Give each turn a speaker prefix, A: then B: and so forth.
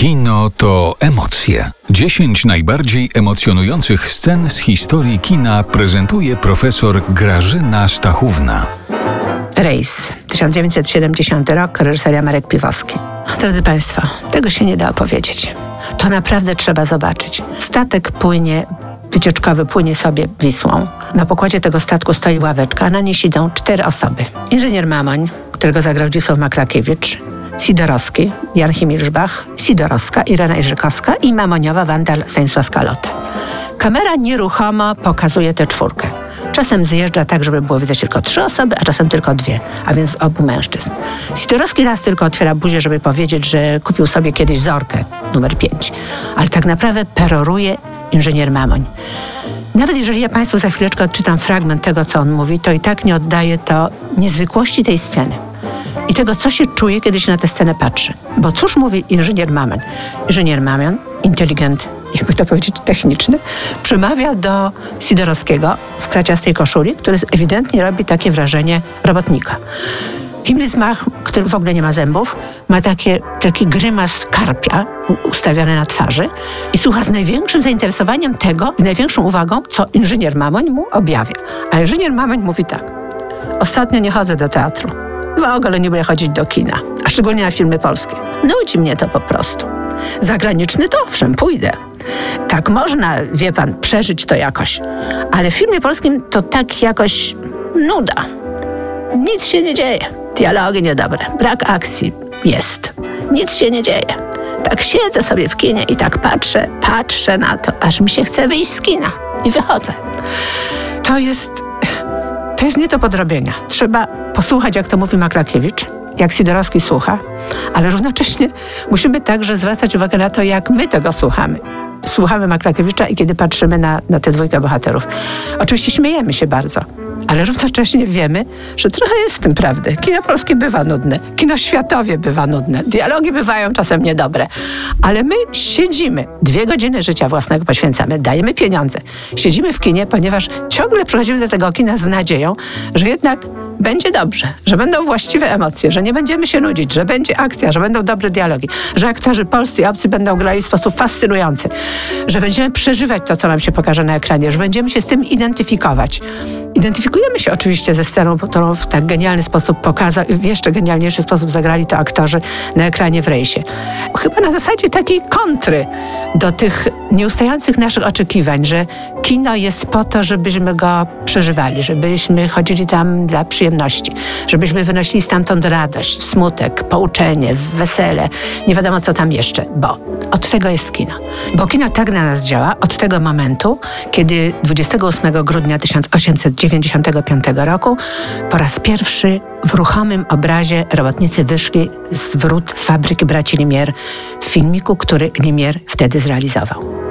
A: Kino to emocje. 10 najbardziej emocjonujących scen z historii kina prezentuje profesor Grażyna Stachówna.
B: Rejs, 1970 rok, reżyseria Marek Piwowski. Drodzy Państwo, tego się nie da opowiedzieć. To naprawdę trzeba zobaczyć. Statek płynie, wycieczkowy płynie sobie Wisłą. Na pokładzie tego statku stoi ławeczka, a na niej siedzą cztery osoby. Inżynier Mamoń, którego zagrał Dzisław Makrakiewicz, Sidorowski, Jan Himilżbach, Sidorowska, Irena Iżykowska i mamoniowa Wandal Stanisław Skalota. Kamera nieruchomo pokazuje tę czwórkę. Czasem zjeżdża tak, żeby było widać tylko trzy osoby, a czasem tylko dwie, a więc obu mężczyzn. Sidorowski raz tylko otwiera buzię, żeby powiedzieć, że kupił sobie kiedyś Zorkę numer 5, ale tak naprawdę peroruje inżynier Mamoń. Nawet jeżeli ja Państwu za chwileczkę odczytam fragment tego, co on mówi, to i tak nie oddaje to niezwykłości tej sceny i tego, co się czuje, kiedy się na tę scenę patrzy. Bo cóż mówi inżynier Maman? Inżynier Maman, inteligent, jakby to powiedzieć, techniczny, przemawia do Sidorowskiego w kraciastej koszuli, który ewidentnie robi takie wrażenie robotnika. Himmelsmach, który w ogóle nie ma zębów, ma takie, taki grymas karpia ustawiony na twarzy i słucha z największym zainteresowaniem tego i największą uwagą, co inżynier Mamoń mu objawia. A inżynier Mamoń mówi tak. Ostatnio nie chodzę do teatru. W ogóle nie będę chodzić do kina, a szczególnie na filmy polskie. Nudzi mnie to po prostu. Zagraniczny to owszem, pójdę. Tak można, wie pan, przeżyć to jakoś. Ale w filmie polskim to tak jakoś nuda. Nic się nie dzieje. Dialogi niedobre, brak akcji jest. Nic się nie dzieje. Tak siedzę sobie w kinie i tak patrzę, patrzę na to, aż mi się chce wyjść z kina i wychodzę. To jest to jest nie do podrobienia. Trzeba posłuchać, jak to mówi Makrakiewicz, jak Sidorowski słucha, ale równocześnie musimy także zwracać uwagę na to, jak my tego słuchamy słuchamy Maklakiewicza i kiedy patrzymy na, na tę dwójkę bohaterów. Oczywiście śmiejemy się bardzo, ale równocześnie wiemy, że trochę jest w tym prawdy. Kino polskie bywa nudne, kino światowie bywa nudne, dialogi bywają czasem niedobre, ale my siedzimy, dwie godziny życia własnego poświęcamy, dajemy pieniądze, siedzimy w kinie, ponieważ ciągle przychodzimy do tego kina z nadzieją, że jednak będzie dobrze, że będą właściwe emocje, że nie będziemy się nudzić, że będzie akcja, że będą dobre dialogi, że aktorzy polscy i obcy będą grali w sposób fascynujący, że będziemy przeżywać to, co nam się pokaże na ekranie, że będziemy się z tym identyfikować. Identyfikujemy się oczywiście ze sceną, którą w tak genialny sposób pokazał i w jeszcze genialniejszy sposób zagrali to aktorzy na ekranie w rejsie. Chyba na zasadzie takiej kontry do tych nieustających naszych oczekiwań, że kino jest po to, żebyśmy go przeżywali, żebyśmy chodzili tam dla przyjemności, żebyśmy wynosili stamtąd radość, smutek, pouczenie, wesele, nie wiadomo co tam jeszcze, bo od tego jest kino. Bo kino tak na nas działa od tego momentu, kiedy 28 grudnia 1895 roku po raz pierwszy w ruchomym obrazie robotnicy wyszli z wrót fabryki braci Limier w filmiku, który Limier wtedy zrealizował.